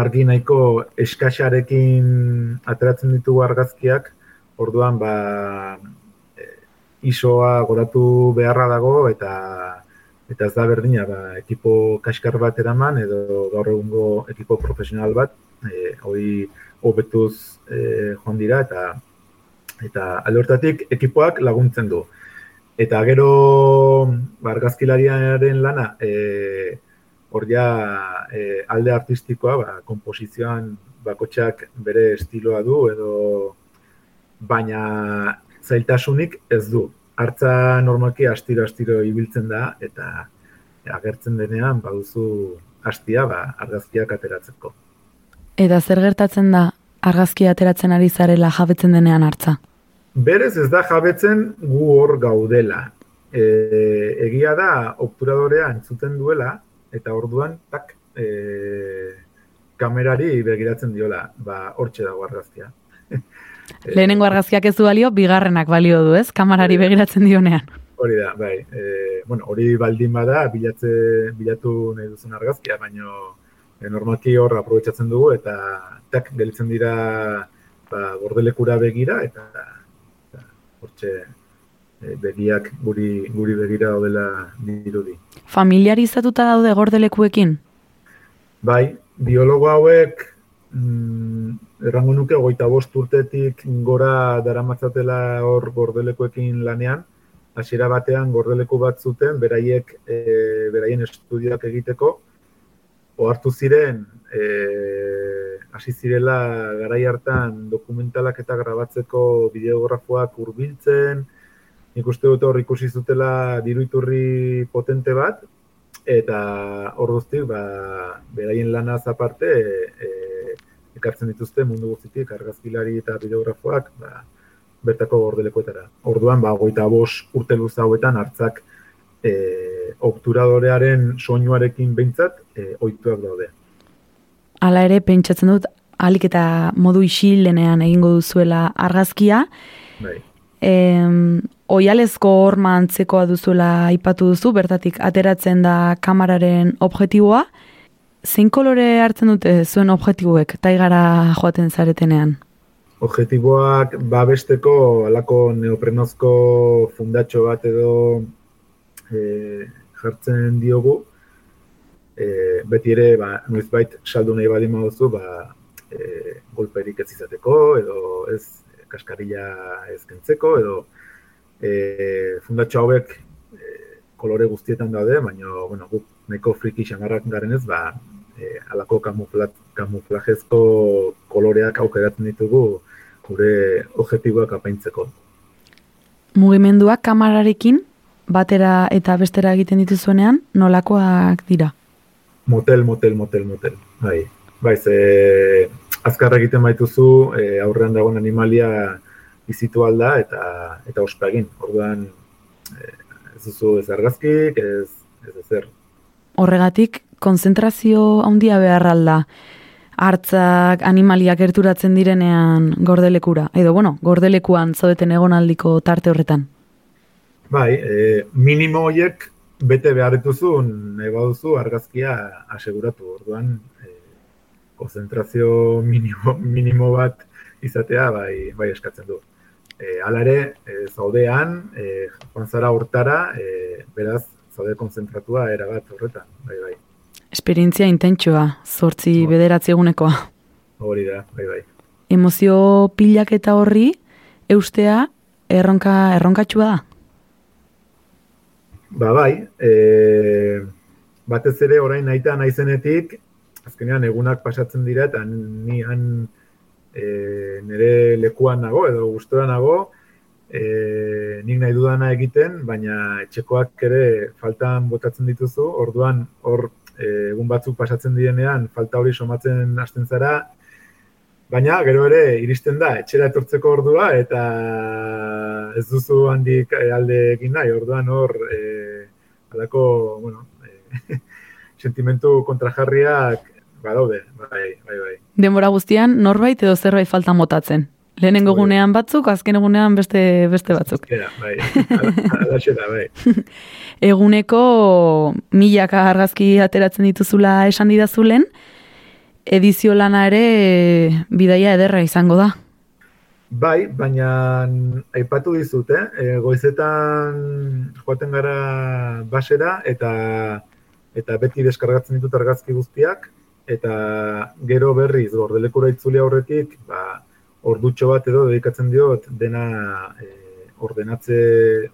Speaker 2: argi nahiko eskaxarekin ateratzen ditugu argazkiak, orduan ba, e, isoa goratu beharra dago eta eta ez da berdina ba, ekipo kaskar bat eraman edo gaur egungo ekipo profesional bat e, hoi hobetuz e, joan dira eta eta alortatik ekipoak laguntzen du. Eta gero ba, argazkilariaren lana e, hor ja e, alde artistikoa, ba, komposizioan bakotxak bere estiloa du edo baina zailtasunik ez du. Hartza normalki astiro astiro ibiltzen da eta agertzen denean baduzu hastia ba argazkiak ateratzeko.
Speaker 1: Eta zer gertatzen da argazkia ateratzen ari zarela jabetzen denean hartza?
Speaker 2: Berez ez da jabetzen gu hor gaudela. E, egia da obturadorea entzuten duela eta orduan tak e, kamerari begiratzen diola, ba hortxe dago argazkia.
Speaker 1: Lehenengo argazkiak ez du balio, bigarrenak balio du, ez? Kamarari begiratzen dionean.
Speaker 2: Hori da, bai. E, bueno, hori baldin bada, bilatze, bilatu nahi duzun argazkia, baino e, normalki hor aprobetsatzen dugu, eta tak gelitzen dira ba, gordelekura begira, eta, eta hortxe begiak guri, guri begira daudela dirudi.
Speaker 1: Familiarizatuta daude gordelekuekin?
Speaker 2: Bai, biologo hauek mm, errango nuke goita bost urtetik gora daramatzatela hor gordelekoekin lanean, hasiera batean gordeleku bat zuten, beraiek, e, beraien estudioak egiteko, ohartu ziren, e, hasi zirela garai hartan dokumentalak eta grabatzeko bideografoak hurbiltzen, nik uste dut hor ikusi zutela diruiturri potente bat, eta hor guztik, ba, beraien lanaz aparte, e, ekartzen dituzte mundu guztitik argazkilari eta bideografoak ba, bertako gordelekoetara. Orduan, ba, goita bos urte luza hauetan hartzak e, obturadorearen soinuarekin behintzat e, oituak daude.
Speaker 1: Hala ere, pentsatzen dut, alik eta modu isilenean egingo duzuela argazkia.
Speaker 2: Bai.
Speaker 1: E, oialezko horma antzekoa duzuela aipatu duzu, bertatik ateratzen da kamararen objetiboa, zein kolore hartzen dute zuen objektiboek taigara joaten zaretenean?
Speaker 2: Objektiboak babesteko alako neoprenozko fundatxo bat edo e, jartzen diogu. E, beti ere, ba, noizbait saldu nahi badi duzu, ba, e, golperik ez izateko, edo ez kaskarilla ez kentzeko, edo e, fundatxo hauek e, kolore guztietan daude, baina bueno, guk neko friki xamarrak garen ba, e, alako kamuflat, kamuflajezko koloreak aukeratzen ditugu gure objektiboak apaintzeko.
Speaker 1: Mugimenduak kamararekin batera eta bestera egiten dituzuenean nolakoak dira?
Speaker 2: Motel, motel, motel, motel. Bai, bai ze azkarra egiten baituzu e, aurrean dagoen animalia bizitu alda eta eta ospa egin. Orduan e, ez duzu ez argazkik, ez ez ezer.
Speaker 1: Horregatik konzentrazio handia behar alda hartzak animaliak gerturatzen direnean gordelekura, edo bueno, gordelekuan zaudeten egonaldiko tarte horretan.
Speaker 2: Bai, e, minimo horiek bete behar dituzun nahi baduzu argazkia aseguratu. Orduan, konzentrazio minimo, minimo bat izatea bai, bai eskatzen du. E, hala ere, e, zaudean, e, joan zara urtara, e, beraz, zaude konzentratua erabat horretan, bai, bai.
Speaker 1: Esperientzia intentsua, zortzi oh. bederatzi egunekoa.
Speaker 2: Hori da, bai, bai.
Speaker 1: Emozio pilak eta horri, eustea, erronka, erronkatxua da?
Speaker 2: Ba, bai. E, batez ere, orain naita naizenetik, azkenean egunak pasatzen dira, eta ni han e, nire lekuan nago, edo gustora nago, e, nik nahi dudana egiten, baina etxekoak ere faltan botatzen dituzu, orduan hor Eh, egun batzuk pasatzen direnean falta hori somatzen hasten zara, baina gero ere iristen da etxera etortzeko ordua eta ez duzu handik alde egin nahi, orduan hor e, alako, bueno, e, sentimentu kontrajarriak badaude, bai, bai, bai.
Speaker 1: Denbora guztian norbait edo zerbait falta motatzen. Lehenengo gunean batzuk, azken egunean beste beste batzuk.
Speaker 2: Era, bai, alaxe da, bai.
Speaker 1: Eguneko milaka argazki ateratzen dituzula esan didazulen, edizio lana ere bidaia ederra izango da.
Speaker 2: Bai, baina aipatu dizut, eh? E, goizetan joaten gara basera eta eta beti deskargatzen ditut argazki guztiak eta gero berriz gordelekura itzuli aurretik, ba, ordutxo bat edo dedikatzen diot dena e, ordenatze,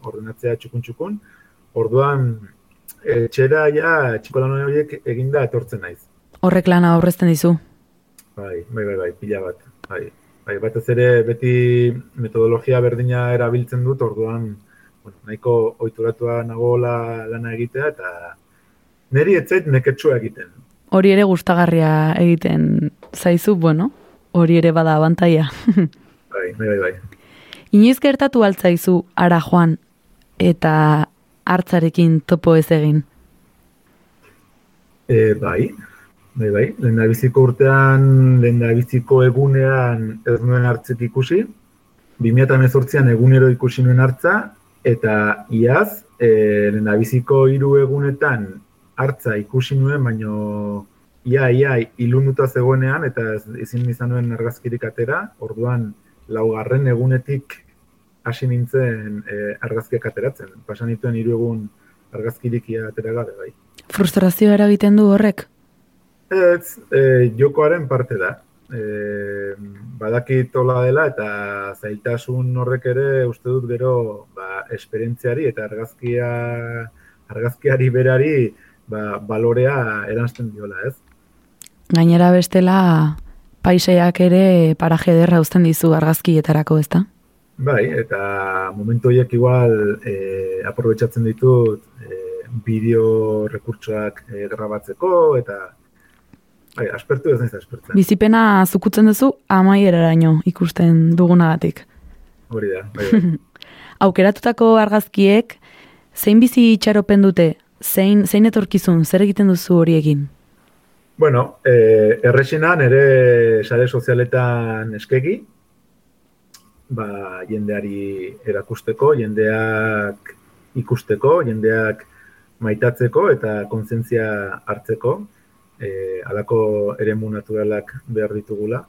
Speaker 2: ordenatzea txukun txukun. Orduan, etxera ja txikolan horiek eginda etortzen naiz.
Speaker 1: Horrek lana aurrezten dizu.
Speaker 2: Bai, bai, bai, bai, pila bat. Bai, bai, batez ere beti metodologia berdina erabiltzen dut, orduan bueno, nahiko oituratua nagola lana egitea, eta niri etzait neketsua egiten.
Speaker 1: Hori ere gustagarria egiten zaizu, bueno, hori ere bada abantaia.
Speaker 2: Bai, bai, bai, bai.
Speaker 1: Inoiz gertatu altzaizu ara joan eta hartzarekin topo ez egin.
Speaker 2: E, bai, bai, bai. Lehen biziko urtean, lehen biziko egunean ez nuen hartzek ikusi. 2018an egunero ikusi nuen hartza, eta iaz, e, lehen biziko hiru egunetan hartza ikusi nuen, baino ia, ia, ilunuta zegoenean, eta ez, ezin izan nuen argazkirik atera, orduan laugarren egunetik hasi nintzen e, argazkiak ateratzen. Pasan nituen hiru egun argazkirik atera gabe, bai.
Speaker 1: Frustrazioa eragiten du horrek?
Speaker 2: Ez, e, jokoaren parte da. E, badakit hola dela eta zailtasun horrek ere uste dut gero ba, esperientziari eta argazkia argazkiari berari ba, balorea eranzten diola, ez?
Speaker 1: Gainera bestela paiseak ere paraje ederra uzten dizu argazkietarako, ezta?
Speaker 2: Bai, eta momentu horiek igual e, aprobetsatzen ditut e, bideo rekurtsoak e, grabatzeko eta bai, aspertu ez naiz aspertzen.
Speaker 1: Bizipena zukutzen duzu amaieraraino ikusten dugunagatik.
Speaker 2: Hori da, bai, bai.
Speaker 1: Aukeratutako argazkiek zein bizi itxaropen dute, zein, zein etorkizun, zer egiten duzu horiekin?
Speaker 2: Bueno, eh, erresina nire sare sozialetan eskegi, ba, jendeari erakusteko, jendeak ikusteko, jendeak maitatzeko eta kontzientzia hartzeko, e, alako eremu naturalak behar ditugula.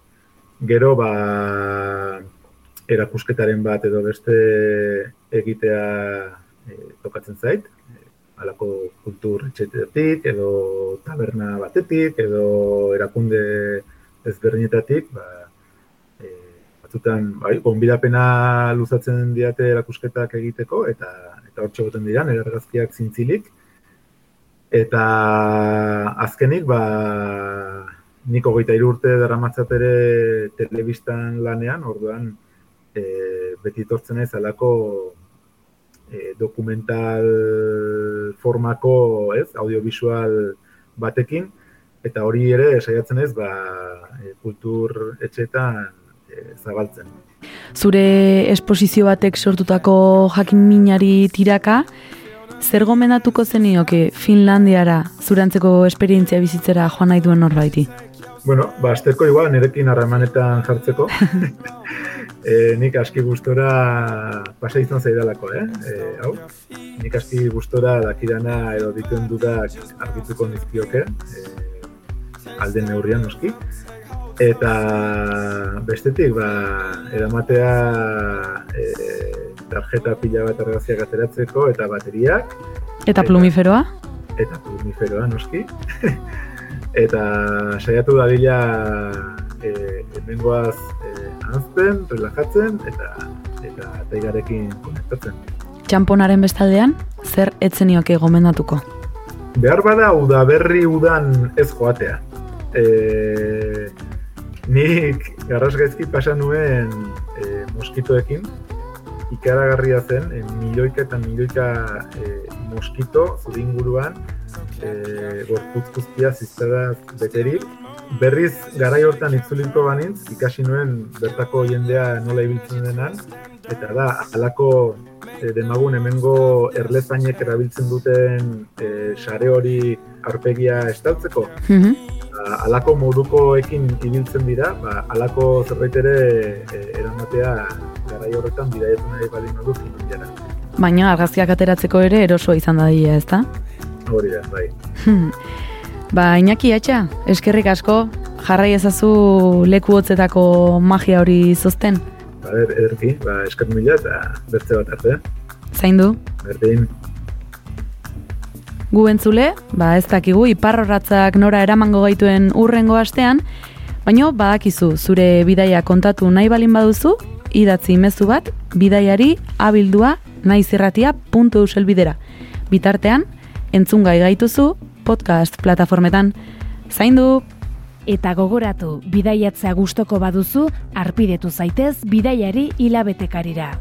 Speaker 2: Gero, ba, erakusketaren bat edo beste egitea e, tokatzen zait, alako kultur etxetetik, edo taberna batetik, edo erakunde ezberdinetatik, ba, e, batzutan, bai, gonbidapena luzatzen diate erakusketak egiteko, eta eta hortxe goten dira, nire zintzilik. Eta azkenik, ba, nik hogeita hiru urte daramatzat ere telebistan lanean, orduan, e, beti etortzen ez alako e, dokumental formako, ez, audiovisual batekin, eta hori ere saiatzen ez, ba, e, kultur etxetan e, zabaltzen.
Speaker 1: Zure esposizio batek sortutako jakin minari tiraka, zer gomendatuko zenioke Finlandiara zurantzeko esperientzia bizitzera joan nahi duen norbaiti?
Speaker 2: Bueno, ba, azteko igual nirekin harremanetan jartzeko. e, nik aski gustora pasa izan zaidalako, eh? E, hau, nik aski gustora dakidana edo dituen dudak argituko nizkioke, e, alden neurrian noski. Eta bestetik, ba, eramatea e, tarjeta pila bat argazkiak ateratzeko eta bateriak.
Speaker 1: Eta plumiferoa?
Speaker 2: Eta plumiferoa noski. eta saiatu dadila e, hemengoaz e, anzten, relajatzen eta eta taigarekin konektatzen.
Speaker 1: Txamponaren bestaldean, zer etzenioke gomendatuko?
Speaker 2: Behar bada udaberri udan ez joatea. E, nik garrasgaizki pasa nuen e, moskitoekin, ikaragarria zen, e, milioika eta milioika e, moskito zuringuruan, e, gorputz guztia ziztara beterik. Berriz, garai hortan itzuliko banintz, ikasi nuen bertako jendea nola ibiltzen denan, eta da, alako e, demagun hemengo erlezainek erabiltzen duten e, sare hori arpegia estaltzeko,
Speaker 1: Mhm.
Speaker 2: ba, alako modukoekin ibiltzen dira, ba, alako zerbait ere e, eramatea garai horretan bidaiatu nahi balin badu Finlandiara.
Speaker 1: Baina argazkiak ateratzeko ere erosoa izan da dira, ezta?
Speaker 2: Hori da, bai.
Speaker 1: Ba, Iñaki atxa, eskerrik asko, jarrai ezazu leku hotzetako magia hori zozten.
Speaker 2: Ba, eder, ederki, ba, eskat mila eta bertze bat arte.
Speaker 1: Zaindu,
Speaker 2: Berdin,
Speaker 1: gu entzule, ba ez dakigu iparrorratzak nora eramango gaituen urrengo astean, baino badakizu zure bidaia kontatu nahi balin baduzu, idatzi mezu bat bidaiari abildua naizirratia.eusel bidera. Bitartean, entzungai gaituzu podcast plataformetan. Zaindu!
Speaker 3: Eta gogoratu bidaiatzea gustoko baduzu arpidetu zaitez bidaiari hilabetekarira.